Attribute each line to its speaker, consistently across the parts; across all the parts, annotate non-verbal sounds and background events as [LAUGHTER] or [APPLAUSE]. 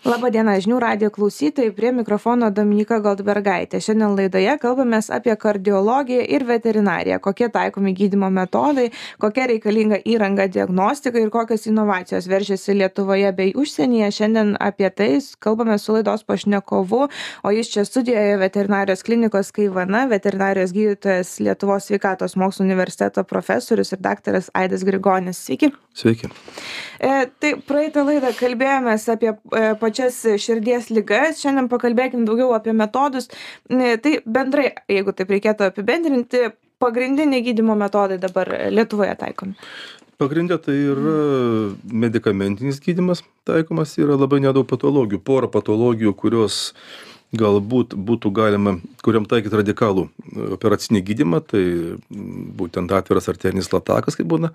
Speaker 1: Labą dieną, žinių radio klausytojai, prie mikrofono Dominika Goldbergaitė. Šiandien laidoje kalbamės apie kardiologiją ir veterinariją, kokie taikomi gydimo metodai, kokia reikalinga įranga diagnostikai ir kokios inovacijos veržiasi Lietuvoje bei užsienyje. Šiandien apie tai kalbame su laidos pašnekovu, o jis čia studijoje veterinarijos klinikos Kaivana, veterinarijos gydytojas Lietuvos sveikatos mokslo universiteto profesorius ir daktaras Aidas Grigonis. Sveiki.
Speaker 2: Sveiki.
Speaker 1: E, tai praeitą laidą kalbėjomės apie e, pačias širdies ligas, šiandien pakalbėkim daugiau apie metodus. E, tai bendrai, jeigu taip reikėtų apibendrinti, pagrindiniai gydimo metodai dabar Lietuvoje taikomi.
Speaker 2: Pagrindė tai yra medikamentinis gydimas taikomas, yra labai nedaug patologijų, pora patologijų, kurios galbūt būtų galima kuriom taikyt radikalų e, operacinį gydymą tai būtent atviras arterinis latakas kaip būna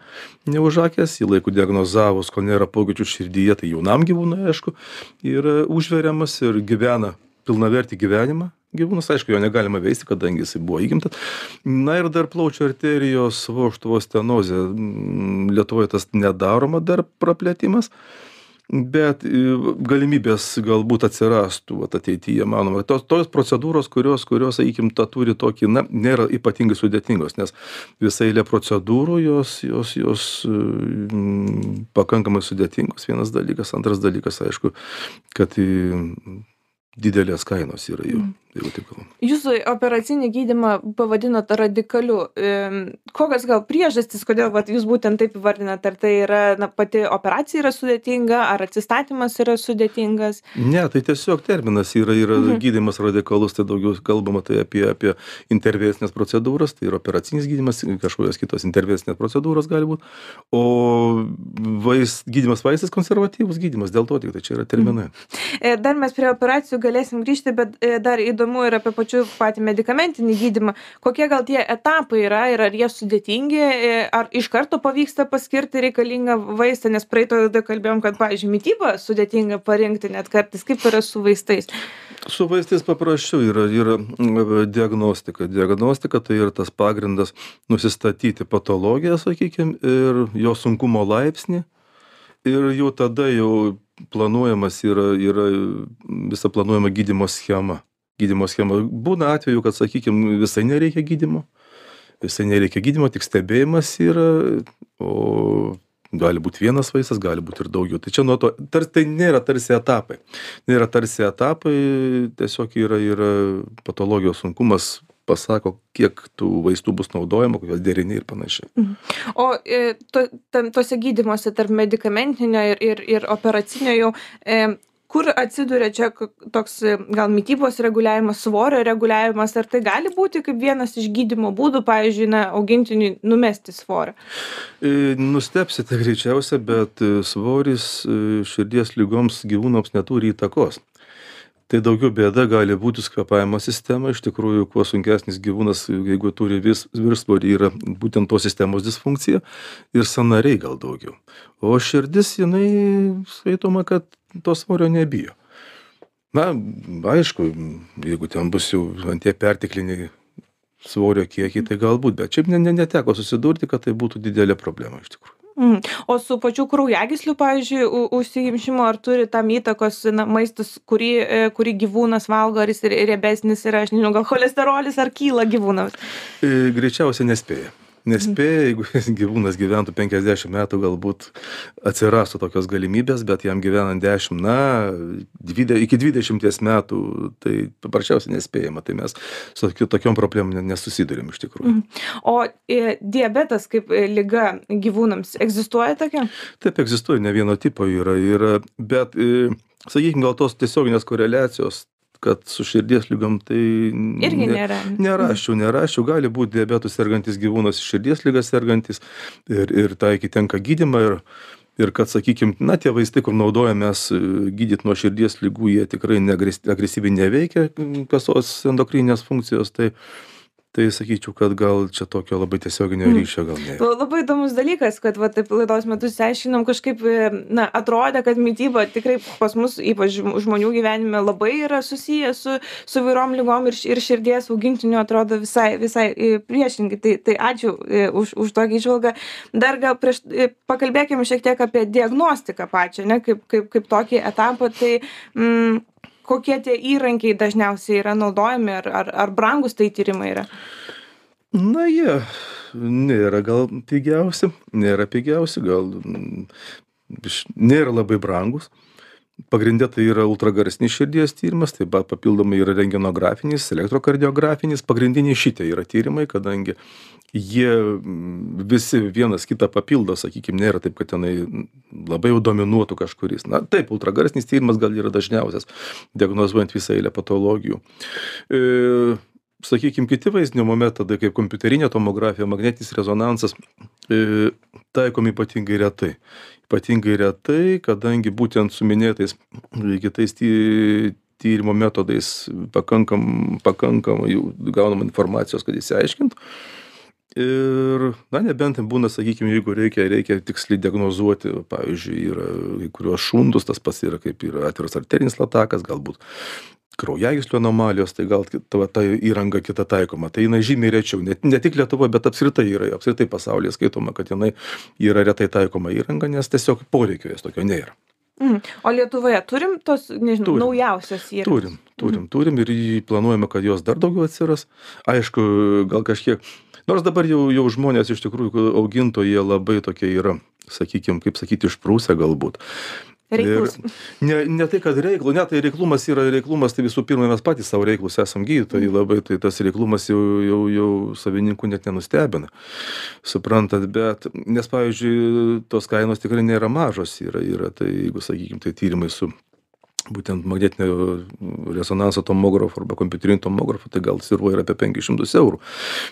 Speaker 2: neužakęs jį laiku diagnozavus kol nėra pokyčių širdyje tai jaunam gyvūnui aišku yra užveriamas ir gyvena pilnavertį gyvenimą. Gyvūnas aišku jo negalima veisti kadangi jisai buvo įgimtas. Na ir dar plaučių arterijos vožtuvo stenozė. Lietuvoj tas nedaroma dar praplėtimas bet e, galimybės galbūt atsirastų vat ateityje manoma. Tos tos procedūros kurios kurios sakykim tą turi tokį na nėra ypatingai sudėtingos nes visa eilė procedūrų jos jos jos mm, pakankamai sudėtingos. Vienas dalykas antras dalykas aišku kad didelės kainos yra jų, mm. Jeigu taip kalbam.
Speaker 1: Jūsų operacinį gydimą pavadinot radikaliu. Kokios gal priežastys, kodėl vat, jūs būtent taip įvardinat? Ar tai yra na, pati operacija yra sudėtinga, ar atsistatymas yra sudėtingas?
Speaker 2: Ne, tai tiesiog terminas yra, yra mm. gydimas radikalus, tai daugiau kalbama tai apie, apie intervencinės procedūras, tai yra operacinis gydimas, kažkokios kitos intervencinės procedūros gali būti, o vais, gydimas vaistas konservatyvus gydimas, dėl to tik tai čia yra terminai.
Speaker 1: Mm. Dar mes prie operacijų galėsim grįžti bet e, dar įdomu ir apie pačių patį medikamentinį gydymą. Kokie gal tie etapai yra ir ar jie sudėtingi e, ar iš karto pavyksta paskirti reikalingą vaistą nes praeitoj laidoj kalbėjom kad pavyzdžiui mitybą sudėtinga parinkti net kartais kaip yra su vaistais?
Speaker 2: Su vaistais paprasčiau yra yra diagnostika. Diagnostika tai yra tas pagrindas nusistatyti patologiją sakykim ir jo sunkumo laipsnį. Ir jau tada jau planuojamas yra yra visa planuojama gydymo schema gydymo schema būna atvejų kad sakykim visai nereikia gydymo visai nereikia gydymo tik stebėjimas yra o gali būt vienas vaistas gali būt ir daugiau. Tai čia nuo to tar tai nėra tarsi etapai. Nėra tarsi etapai tiesiog yra yra patologijos sunkumas pasako kiek tų vaistų bus naudojama kokie deriniai ir panašiai.
Speaker 1: Mhm. o e, to tam tuose gydymuose tarp medikamentinio ir ir ir operacinio jau e, kur atsiduria čia toks gal mitybos reguliavimas svorio reguliavimas ar tai gali būti kaip vienas iš gydymo būdų pavyzdžiui na augintiniui numesti svorio
Speaker 2: e, nustebsite greičiausia bet svoris širdies ligoms gyvūnams neturi įtakos tai daugiau bėda gali būti su kvėpavimo sistema. Iš tikrųjų kuo sunkesnis gyvūnas jeigu turi vis viršsvorį yra būtent tos sistemos disfunkcija ir sąnariai gal daugiau. O širdis jinai skaitoma kad to svorio nebijo. Na aišku jeigu ten bus jau ant tie pertekliniai svorio kiekiai tai galbūt bet šiaip ne ne neteko susidurti kad tai būtų didelė problema iš tikrųjų
Speaker 1: Mhm. O su pačiu kraujagyslių, pavyzdžiui, užsiimšimu, ar turi tam įtakos na, maistas, kurį, e, kurį gyvūnas valgo, ar jis riebesnis yra, aš nežinau, gal cholesterolis, ar kyla gyvūnams?
Speaker 2: E, greičiausiai nespėja nespėja jeigu [LAUGHS] gyvūnas gyventų penkiasdešim metų galbūt atsirastų tokios galimybės bet jam gyvenant dešim na dvide iki dvidešimties metų tai paprasčiausiai nespėjama. Tai mes su tokiom problemom ne nesusiduriam iš tikrųjų.
Speaker 1: Mhm. o e, diabetas kaip e, liga gyvūnams egzistuoja tokia?
Speaker 2: Taip egzistuoja ne vieno tipo yra yra bet e, sakykim gal tos tiesioginės koreliacijos kad su širdies ligom tai
Speaker 1: irgi nėra.
Speaker 2: Nerasčiau, nerasčiau, gali būti diabetų sergantis gyvūnas, širdies lygas sergantis ir, ir taikyti tenka gydimą ir, ir kad, sakykime, na, tie vaistai, kur naudojamės e, gydyti nuo širdies lygų, jie tikrai agresyviai neveikia kasos endokrininės funkcijos, tai, tai sakyčiau kad gal čia tokio labai tiesioginio
Speaker 1: Mm.
Speaker 2: ryšio gal nėra.
Speaker 1: La- Labai įdomus dalykas, kad va, taip laidos metu išsiaiškinom kažkaip, e, na, atrodė, kad mytyba tikrai pas mus, ypač žm- žmonių gyvenime, labai yra susiję su, su vairom lygom ir, ir širdies augintiniu atrodo visai, visai e, priešingai. Tai, tai ačiū e, už, už tokį išvalgą. Dar gal prieš pakalbėkime šiek tiek apie diagnostiką pačią, ne, kaip, kaip, kaip tokį etapą. Tai, mm, kokie tie įrankiai dažniausiai yra naudojami ar, ar, ar brangus tai tyrimai yra?
Speaker 2: Na jie nėra gal pigiausi, nėra pigiausi, gal mm, nėra labai brangus. Pagrindė tai yra ultragarsinis širdies tyrimas, taip pat papildomai yra rengenografinis, elektrokardiografinis, pagrindiniai šitie yra tyrimai, kadangi jie mm, visi vienas kitą papildo, sakykime, nėra taip, kad tenai labai jau dominuotų kažkuris. Na taip, ultragarsinis tyrimas gal yra dažniausias, diagnozuojant visą eilę patologijų. Sakykime, kiti vaizdinimo metodai, kaip kompiuterinė tomografija, magnetinis rezonansas, e, taikomi ypatingai retai. Ypatingai retai, kadangi būtent su minėtais kitais ty, tyrimo metodais pakankam, pakankamai jau gaunama informacijos, kad įsiaiškintų. Ir, na, nebent būna, sakykime, jeigu reikia, reikia tiksliai diagnozuoti, pavyzdžiui, yra kai kurios šundus, tas pats yra kaip yra atviras arterinis latakas, galbūt kraujagyslių anomalijos, tai gal ta, va, ta įranga kita taikoma. Tai jinai žymiai rečiau, ne, ne tik Lietuvoje, bet apskritai yra, apskritai pasaulyje skaitoma, kad jinai yra retai taikoma įranga, nes tiesiog poreikio jos tokio nėra.
Speaker 1: Mm. O Lietuvoje turim tos, nežinau,
Speaker 2: Turim.
Speaker 1: naujausios įrankius?
Speaker 2: Turim, turim, turim ir planuojame, kad jos dar daugiau atsiras. Aišku, gal kažkiek, nors dabar jau, jau žmonės iš tikrųjų augintojai labai tokie yra, sakykime, kaip sakyti, išprūsę galbūt.
Speaker 1: Reiklus.
Speaker 2: Ne, ne tai, kad reiklų, ne, tai reiklumas yra reiklumas, tai visų pirma mes patys savo reiklus esam gydytojai labai, tai tas reiklumas jau, jau, jau savininkų net nenustebina. Suprantat, bet, nes, pavyzdžiui, tos kainos tikrai nėra mažos, yra, yra tai, jeigu, sakykime, tai tyrimai su būtent magnetinio rezonanso tomografu arba kompiuterinio tomografu, tai gal sviruoja ir apie 500 eurų.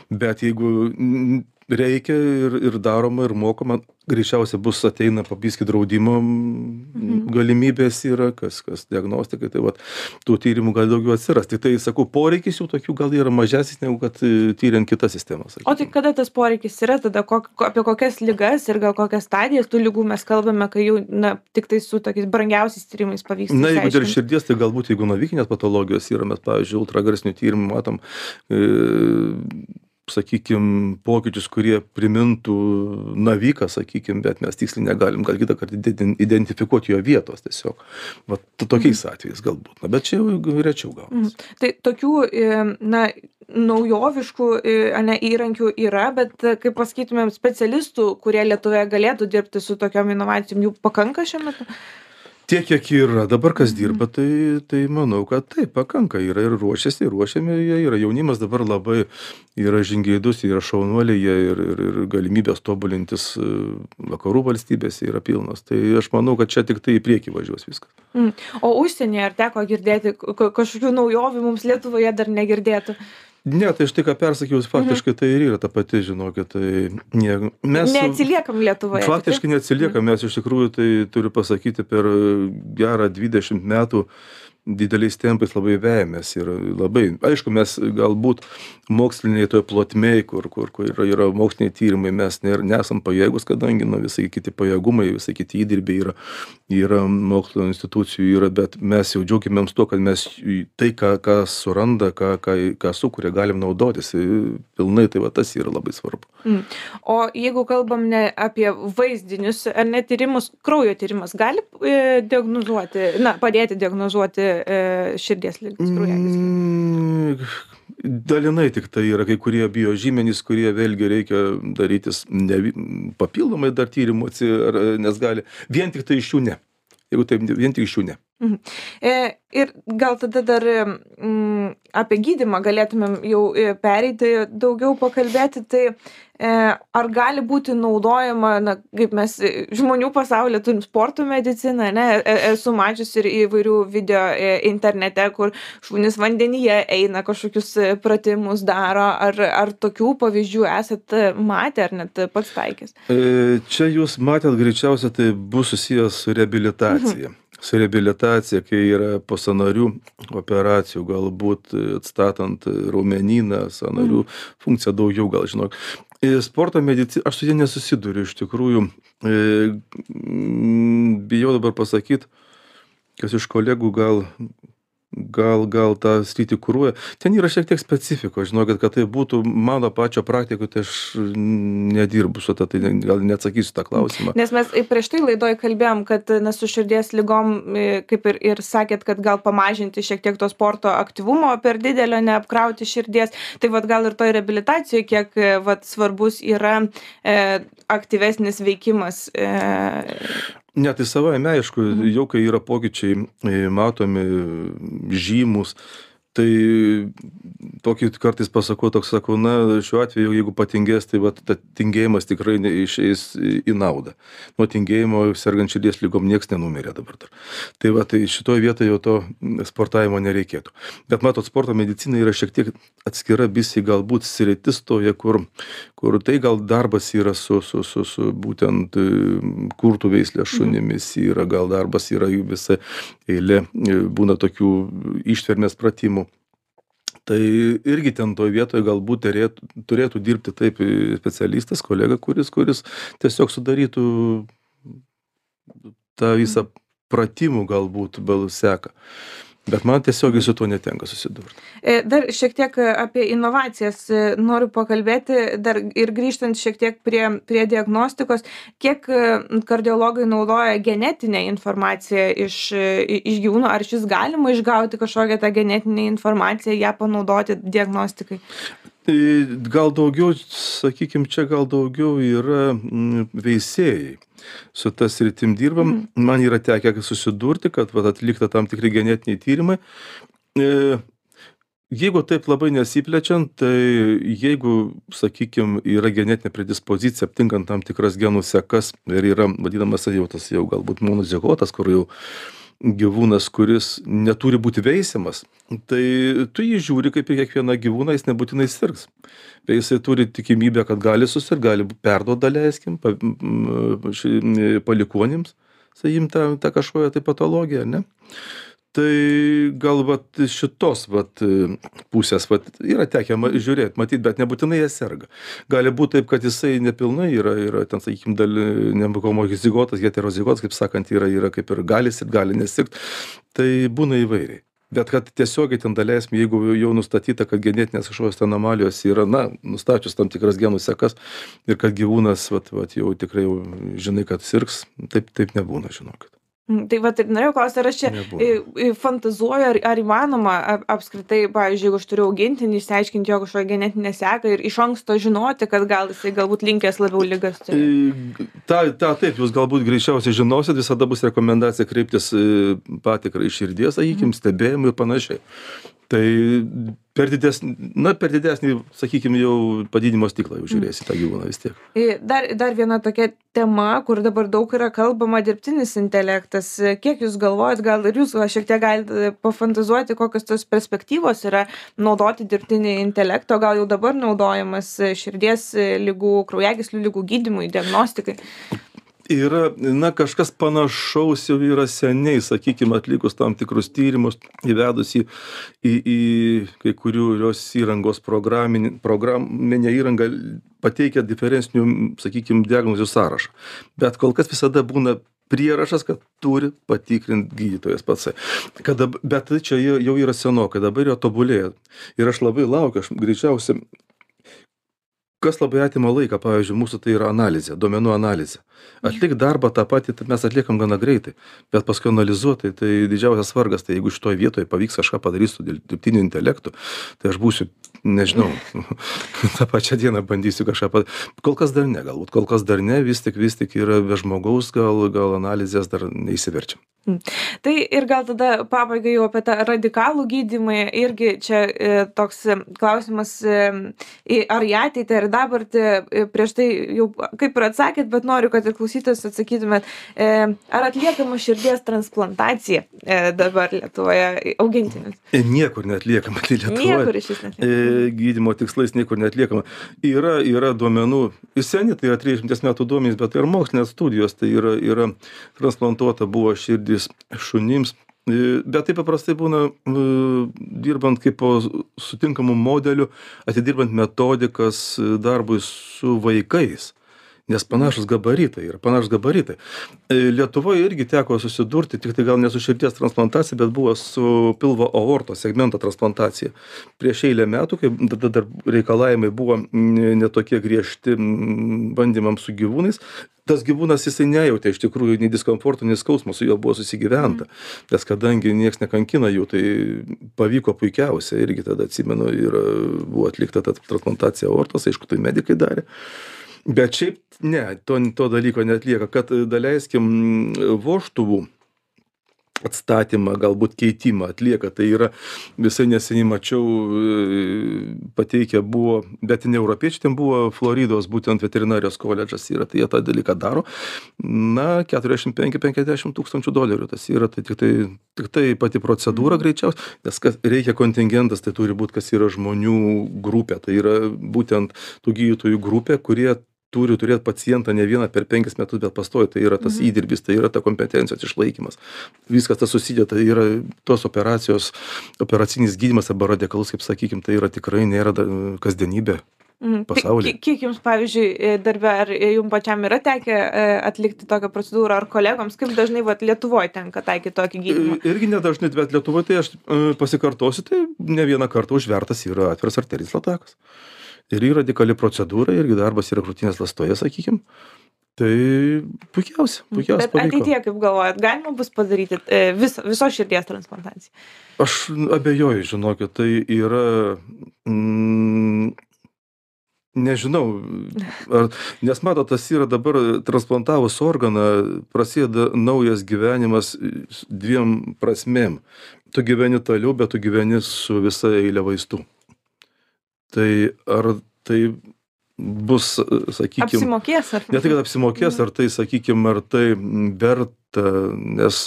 Speaker 2: Bet jeigu mm, reikia ir, ir daroma, ir mokama, greičiausiai bus ateina pabiski draudimo mhm. galimybės yra, kas, kas diagnostikai, tai vat, tų tyrimų gali daugiau atsirasti. Tai sakau, poreikis jų tokių gal yra mažesnis negu kad e, tyriant kitas sistemas.
Speaker 1: O tai kada tas poreikis yra, tada kok, ko- apie kokias lygas ir gal kokias stadijas tų lygų mes kalbame, kai jau, na, tik tai su tokiais brangiausiais tyrimais pavyksta.
Speaker 2: Na, jeigu dėl širdies, tai galbūt jeigu navikinės patologijos yra, mes, pavyzdžiui, ultragarsinių tyrimų matom, e, sakykime, pokyčius, kurie primintų naviką, sakykime, bet mes tiksliai negalim gal kitą kartą ident- identifikuoti jo vietos tiesiog. Va, tokiais atvejais galbūt. Na, bet čia jau rečiau gal.
Speaker 1: Mhm. Tai tokių, e, na, naujoviškų e, ane, įrankių yra, bet, e, kaip pasakytumėm, specialistų, kurie Lietuvoje galėtų dirbti su tokiom inovacijom, jų pakanka šiuo metu?
Speaker 2: Tiek, kiek yra dabar, kas dirba, tai, tai manau, kad taip, pakanka. Yra ir ruošiasi, ruošiami jie yra. Jaunimas dabar labai yra žingeidus, yra šaunuoliai jie ir, ir, ir galimybės tobulintis e, vakarų valstybėse yra pilnos. Tai aš manau, kad čia tik tai į priekį važiuos viskas.
Speaker 1: Mm. O užsienyje ar teko girdėti ka- kažkokių naujovių mums Lietuvoje dar negirdėtų?
Speaker 2: Ne, tai štai ką persakiau, faktiškai tai ir yra ta pati, žinokit, tai nie, mes...
Speaker 1: Neatsiliekam Lietuvoje.
Speaker 2: Faktiškai neatsiliekam, mes iš tikrųjų tai turiu pasakyti per gerą 20 metų dideliais tempais labai vejamės ir labai, aišku, mes galbūt moksliniai toje plotmėje, kur, kur, kur yra, yra moksliniai tyrimai, mes ne, nesam pajėgus, kadangi nu, visai kiti pajėgumai, visai kiti įdirbiai yra, yra mokslo institucijų, yra, bet mes jau džiaugiamėms tuo, kad mes tai, ką, ką suranda, ką, ką, ką sukuria, galim naudotis ir pilnai, tai va tas yra labai svarbu.
Speaker 1: Mm. O jeigu kalbam ne apie vaizdinius ar net tyrimus, kraujo tyrimas gali e, diagnozuoti, na, padėti diagnozuoti širdies lygas, kraujagyslių?
Speaker 2: Mm, Dalinai tik tai yra kai kurie biožymenys, kurie vėlgi reikia darytis ne, papildomai dar ar- nes gali, vien tik tai iš jų ne. Jeigu taip, vien tik iš jų ne.
Speaker 1: E, ir gal tada dar mm, apie gydimą galėtumėm jau e, pereiti daugiau pakalbėti. Tai e, ar gali būti naudojama, na, kaip mes e, žmonių pasaulyje turim sporto mediciną, ne, E- esu mačius ir įvairių video e, internete, kur šunys vandenyje eina kažkokius e, pratimus daro. Ar, ar tokių pavyzdžių esat e, matę ar net pats taikęs?
Speaker 2: E, Čia jūs matėt greičiausiai tai bus susijęs su reabilitacija. Su reabilitacija, kai yra po sanarių operacijų, galbūt atstatant raumenyną, sanarių mm. funkciją daugiau, gal žinok. Sporto medicina, aš su jie nesusiduriu iš tikrųjų. E, bijau dabar pasakyti, kas iš kolegų gal gal gal tą sritį kuruoja. Ten yra šiek tiek specifikos žinokit kad tai būtų mano pačio praktikoj tai aš nedirbu su ta tai gal neatsakysiu į tą klausimą.
Speaker 1: Nes mes prieš tai laidoj kalbėjom kad na su širdies ligom kaip ir ir sakėt kad gal pamažinti šiek tiek to sporto aktyvumo per didelio neapkrauti širdies. Tai vat gal ir toj reabilitacijoj kiek vat svarbus yra e, aktyvesnis veikimas e,
Speaker 2: ne tai savaime aišku jau kai yra pokyčiai e, matomi žymūs tai tokį kartais pasakau toks sakau na šiuo atveju jeigu patingės tai vat ta tingėjimas tikrai neišeis į naudą. Nuo tingėjimo sergant širdies ligom nieks nenumirė dabar dar. Tai va tai šitoj vietoj jau to sportavimo nereikėtų. Bet matot sporto medicina yra šiek tiek atskira biškį galbūt sritis toje kur kur tai gal darbas yra su su su su būtent kurtų veislės šunimis yra gal darbas yra visa eilė būna tokių ištvermės pratimų tai irgi ten toj vietoj galbūt derėtų turėtų dirbti taip specialistas kolega kuris kuris tiesiog sudarytų tą visą pratimų galbūt bal seką bet man tiesiogiai su tuo netenka susidurt.
Speaker 1: E, dar šiek tiek apie inovacijas e, noriu pakalbėti, dar ir grįžtant šiek tiek prie, prie diagnostikos, kiek e, kardiologai naudoja genetinę informaciją iš, iš gyvūnų, ar šis galima išgauti kažkokią tą genetinę informaciją, ją panaudoti diagnostikai?
Speaker 2: Tai gal daugiau, sakykime, čia gal daugiau yra veisėjai su ta sritim dirbam. Mhm. Man yra tekę susidurti, kad vat, atlikta tam tikri genetiniai tyrimai. E, jeigu taip labai nesiplečiant, tai jeigu, sakykime, yra genetinė predispozicija, aptinkant tam tikras genų sekas ir yra vadinamas jau tas jau galbūt monozigotas, kur jau gyvūnas, kuris neturi būti veisiamas, tai tu jį žiūri kaip į kiekvieną gyvūną, jis nebūtinai sirgs. Bet jisai turi tikimybę, kad gali susirgti, gali perduoti, leiskim, pa, palikonims, sakykim, tą, tą kažkokią tai patologiją, ne? Tai gal vat šitos vat pusės vat yra tekę ma žiūrėt matyt bet nebūtinai jie serga. Gali būt taip kad jisai nepilnai yra yra ten sakykim dal ne homozigotas heterozigotas kaip sakant yra yra kaip ir gali sirgt gali nesirgt tai būna įvairiai. Bet kad tiesiogiai ten daleiskim jeigu jau nustatyta kad genetinės kažkokios tai anomalijos yra na nustačius tam tikras genų sekas ir kad gyvūnas vat vat jau tikrai jau žinai kad sirgs taip taip nebūna žinokit
Speaker 1: tai vat ir norėjau klausti, ar aš čia Nebuvo. fantazuoju, ar, ar įmanoma apskritai, pavyzdžiui, jeigu aš turiu augintinį, išsiaiškinti jo kažkokią genetinę seką ir iš anksto žinoti, kad gal jisai galbūt linkęs labiau lygas.
Speaker 2: Tai... Ta, ta, taip, jūs galbūt greičiausiai žinosit, visada bus rekomendacija kreiptis patikrai širdies, sakykime, mhm. stebėjimui ir panašiai tai per didesnį na per didesnį sakykim jau padidinimo stiklą jau žiūrėsi tą gyvūną vis tiek.
Speaker 1: Dar dar viena tokia tema kur dabar daug yra kalbama dirbtinis intelektas. Kiek jūs galvojat gal ir jūs šiek tiek galit pafantazuoti kokios tos perspektyvos yra naudoti dirbtinį intelektą gal jau dabar naudojamas širdies ligų kraujagyslių ligų gydymui diagnostikai
Speaker 2: yra na kažkas panašaus jau yra seniai sakykim atlikus tam tikrus tyrimus įvedus į į į kai kurios įrangos programinį programinę įrangą pateikia diferencinių sakykim diagnozių sąrašą. Bet kol kas visada būna prierašas kad turi patikrint gydytojas patsai kad bet čia jau yra senokai dabar jau tobulėja. Ir aš labai laukiu aš greičiausia kas labai atima laiką pavyzdžiui mūsų tai yra analizė duomenų analizė atlikt darbą tą patį tai mes atliekam gana greitai bet paskui analizuot tai tai didžiausias vargas tai jeigu šitoj vietoj pavyks kažką padaryt su dirbtiniu intelektu tai aš būsiu nežinau [LAUGHS] tą pačią dieną bandysiu kažką pa kol kas dar ne galbūt kol kas dar ne vis tik vis tik yra be žmogaus gal gal analizės dar neišsiverčiam.
Speaker 1: Tai ir gal tada pabaigai jau apie tą radikalų gydymą irgi čia e, toks e, klausimas, e, ar į ateitį, ar dabartį, e, prieš tai jau kaip ir atsakėt, bet noriu, kad ir klausytas atsakytumėt, ar atliekama širdies transplantacija dabar Lietuvoje augintinius?
Speaker 2: Niekur netliekama, tai Lietuvoje.
Speaker 1: Niekur iš vis netliekama.
Speaker 2: E, gydymo tikslais niekur netliekama. Yra, yra duomenų, seni tai yra 30 metų duomenys, bet tai ir mokslinės studijos, tai yra, yra transplantuota buvo širdį trys šunims E, bet tai paprastai būna e, dirbant kaip po sutinkamu modeliu, atidirbant metodikas e, darbui su vaikais. Nes panašus gabaritai yra, panašus gabaritai. Lietuvoje irgi teko susidurti, tik tai gal ne su širdies transplantacija, bet buvo su pilvo aortos segmento transplantacija. Prieš eilę metų, kai tada dar reikalavimai buvo netokie griežti bandymams su gyvūnais, tas gyvūnas jisai nejautė iš tikrųjų nei diskomforto, nei skausmo, su juo buvo susigyventa. Mm. Nes kadangi niekas nekankina jų, tai pavyko puikiausiai, irgi tada atsimenu, ir buvo atlikta ta transplantacija aortos, aišku, tai medikai darė. Bet šiaip ne, to, to dalyko netlieka, kad daleiskim voštuvų atstatymą, galbūt keitimą atlieka. Tai yra visai neseniai mačiau, e, pateikę buvo, bet ne europiečiai, ten buvo Floridos būtent veterinarijos koledžas yra, tai jie tą dalyką daro. Na, 45-50 tūkstančių dolerių tas yra, tai tik tai, tik tai pati procedūra mhm. greičiausiai, nes kas reikia kontingentas, tai turi būti, kas yra žmonių grupė, tai yra būtent tų gydytojų grupė, kurie turi turėt pacientą ne vieną per penkis metus bet pastoviai tai yra tas mhm. įdirbis tai yra ta kompetencijos išlaikymas viskas tas susideda tai yra tos operacijos operacinis gydymas arba radikalus kaip sakykim tai yra tikrai nėra kasdienybė
Speaker 1: Mhm. Pasaulyje. Kiek jums, pavyzdžiui, e, darbė, ar jums pačiam yra tekę e, atlikti tokią procedūrą, ar kolegoms, kaip dažnai vat, Lietuvoje tenka taikyti tokį gydymą?
Speaker 2: Irgi nedažnai, bet Lietuvoje tai aš pasikartosiu, tai ne vieną kartą užvertas yra atviras arterinis latakas ir yra radikali procedūra, irgi darbas yra krūtinės lastoje, sakykim. Tai puikiausia, puikiausia.
Speaker 1: Bet ateityje, kaip galvojat, galima bus padaryti e, vis, visos širdies transplantaciją?
Speaker 2: Aš abejoju, žinokit, tai yra, mm, nežinau, ar, nes matot, tas yra dabar transplantavus organą, prasideda naujas gyvenimas dviem prasmėm. Tu gyveni toliau, bet tu gyveni su visa eilė vaistų tai ar tai bus, sakykime.
Speaker 1: Apsimokės ar
Speaker 2: ne? Ne tai, kad apsimokės, ar tai, sakykime, ar tai verta, nes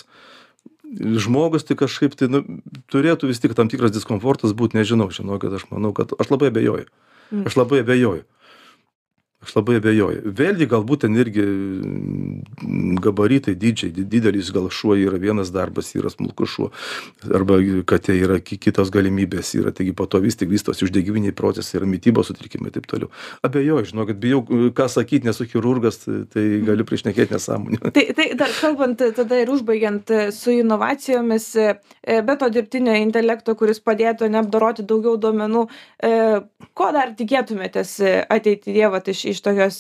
Speaker 2: žmogus tai kažkaip tai nu, turėtų vis tik tam tikras diskomfortas būti, nežinau, žinau, kad aš manau, kad aš labai abejoju. Mm. Aš labai abejoju aš labai abejoju. Vėlgi galbūt ten irgi mm, gabaritai dydžiai didelis gal šuo yra vienas darbas yra smulkus šuo arba katė yra ki kitos galimybės yra taigi po to vis tik vystosi uždegiminiai procesai yra mitybos sutrikimai taip toliau. Abejoju žinokit bijau ką sakyt nesu chirurgas tai galiu prišnekėt nesąmonių
Speaker 1: tai tai dar kalbant tada ir užbaigiant su inovacijomis e, be to dirbtinio intelekto kuris padėtų ane apdoroti daugiau duomenų e, ko dar tikėtumėtės ateityje vat iš iš tokios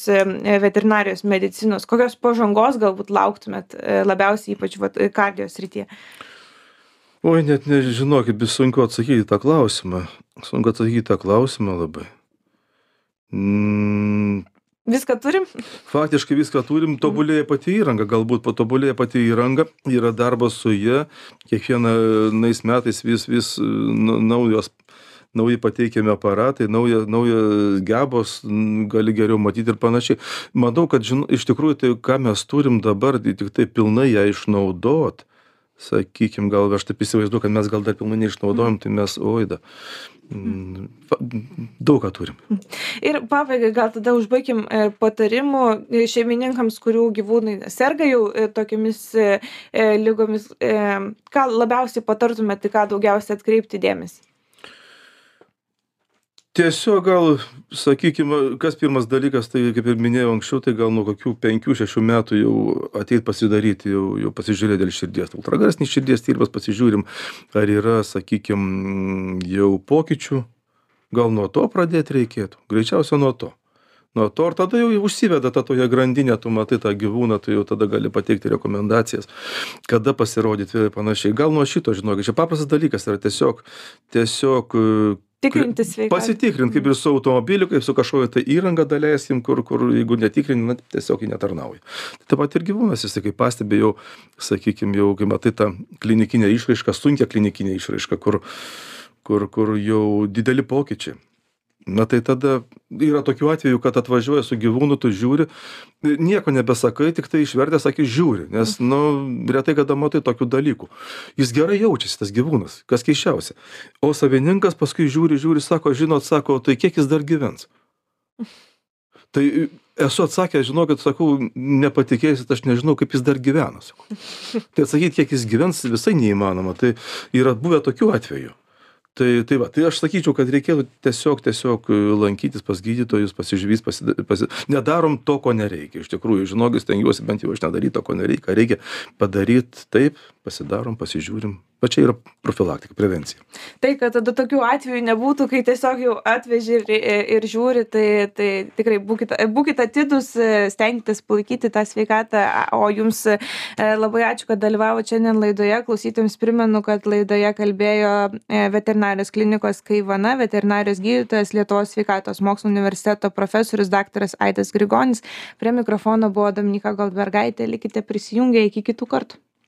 Speaker 1: veterinarijos medicinos. Kokios pažangos galbūt lauktumėt e, labiausiai ypač vat kardio srityje?
Speaker 2: Oi net nežinokit bus sunku atsakyt į tą klausimą. Sunku atsakyt į tą klausimą labai.
Speaker 1: Mm. Viską turim?
Speaker 2: Faktiškai viską turim, tobulėja pati įranga, galbūt patobulėja pati įranga, yra darbas su jie, kiekvienais metais vis, vis naujos nauji pateikiami aparatai, nauja, nauja gebos, gali geriau matyti ir panašiai. Manau, kad žin, iš tikrųjų tai, ką mes turim dabar, tai tik tai pilnai ją išnaudot. Sakykime, gal aš taip įsivaizduoju, kad mes gal dar pilnai neišnaudojom, tai mes oida. Mm, daug ką turim.
Speaker 1: Ir pabaigai gal tada užbaigim e, patarimų šeimininkams, kurių gyvūnai serga jau e, tokiamis e, lygomis. Ką labiausiai patartumėte, ką daugiausiai atkreipti dėmesį?
Speaker 2: Tiesiog gal sakykim kas pirmas dalykas tai kaip ir minėjau anksčiau tai gal nuo kokių penkių šešių metų jau ateit pasidaryt jau jau pasižiūrėt dėl širdies ultragarsinis širdies tyrimas pasižiūrim ar yra sakykim jau pokyčių. Gal nuo to pradėt reikėtų? Greičiausia nuo to. Nuo to ir tada jau užsiveda ta tokia grandinė tu matai tą gyvūną tu jau tada gali pateikti rekomendacijas kada pasirodyt ir panašiai. Gal nuo šito žinokit čia paprastas dalykas yra tiesiog tiesiog
Speaker 1: tikrinti sveikatą.
Speaker 2: Pasitikrint, kaip ir su automobiliu, kaip su kažkokia tai įranga daleiskim, kur, kur jeigu netikrini, na, tiesiog jį netarnauja. Tai taip pat ir gyvūnas, jis, kai pastebėjau, sakykime, jau, kai matai tą klinikinę išraišką, sunkia klinikinė išraiška, kur, kur, kur jau dideli pokyčiai na tai tada yra tokių atvejų kad atvažiuoja su gyvūnu tu žiūri nieko nebesakai tiktai išvertęs akis žiūri nes nu retai kada matai tokių dalykų. Jis gerai jaučiasi tas gyvūnas kas keisčiausia. O savininkas paskui žiūri žiūri sako žinot sako tai kiek jis dar gyvens? Tai esu atsakęs žinokit sakau nepatikėsit aš nežinau kaip jis dar gyvena sakau. Tai atsakyt kiek jis gyvens visai neįmanoma. Tai yra buvę tokių atvejų tai tai va tai aš sakyčiau kad reikėtų tiesiog tiesiog lankytis pas gydytojus pasižiūrėt pasi pasi nedarom to ko nereikia. Iš tikrųjų žinokit stengiuosi bent jau aš nedaryt to ko nereik. Ką reikia padaryt taip pasidarom pasižiūrim va čia yra profilaktika prevencija.
Speaker 1: Tai kad tada tokių atvejų nebūtų kai tiesiog jau atveži ir ir žiūri tai tai tikrai būkit būkit atidūs stenkitės palaikyti tą sveikatą. O jums e, labai ačiū kad dalyvavot šiandien laidoje. Klausytojams primenu kad laidoje kalbėjo e, veterinarijos klinikos kaivana veterinarijos gydytojas lietuvos sveikatos mokslų universiteto profesorius daktaras aidas grigonis. Prie mikrofono buvo dominyka goldbergaitė. Likite prisijungę iki kitų kartų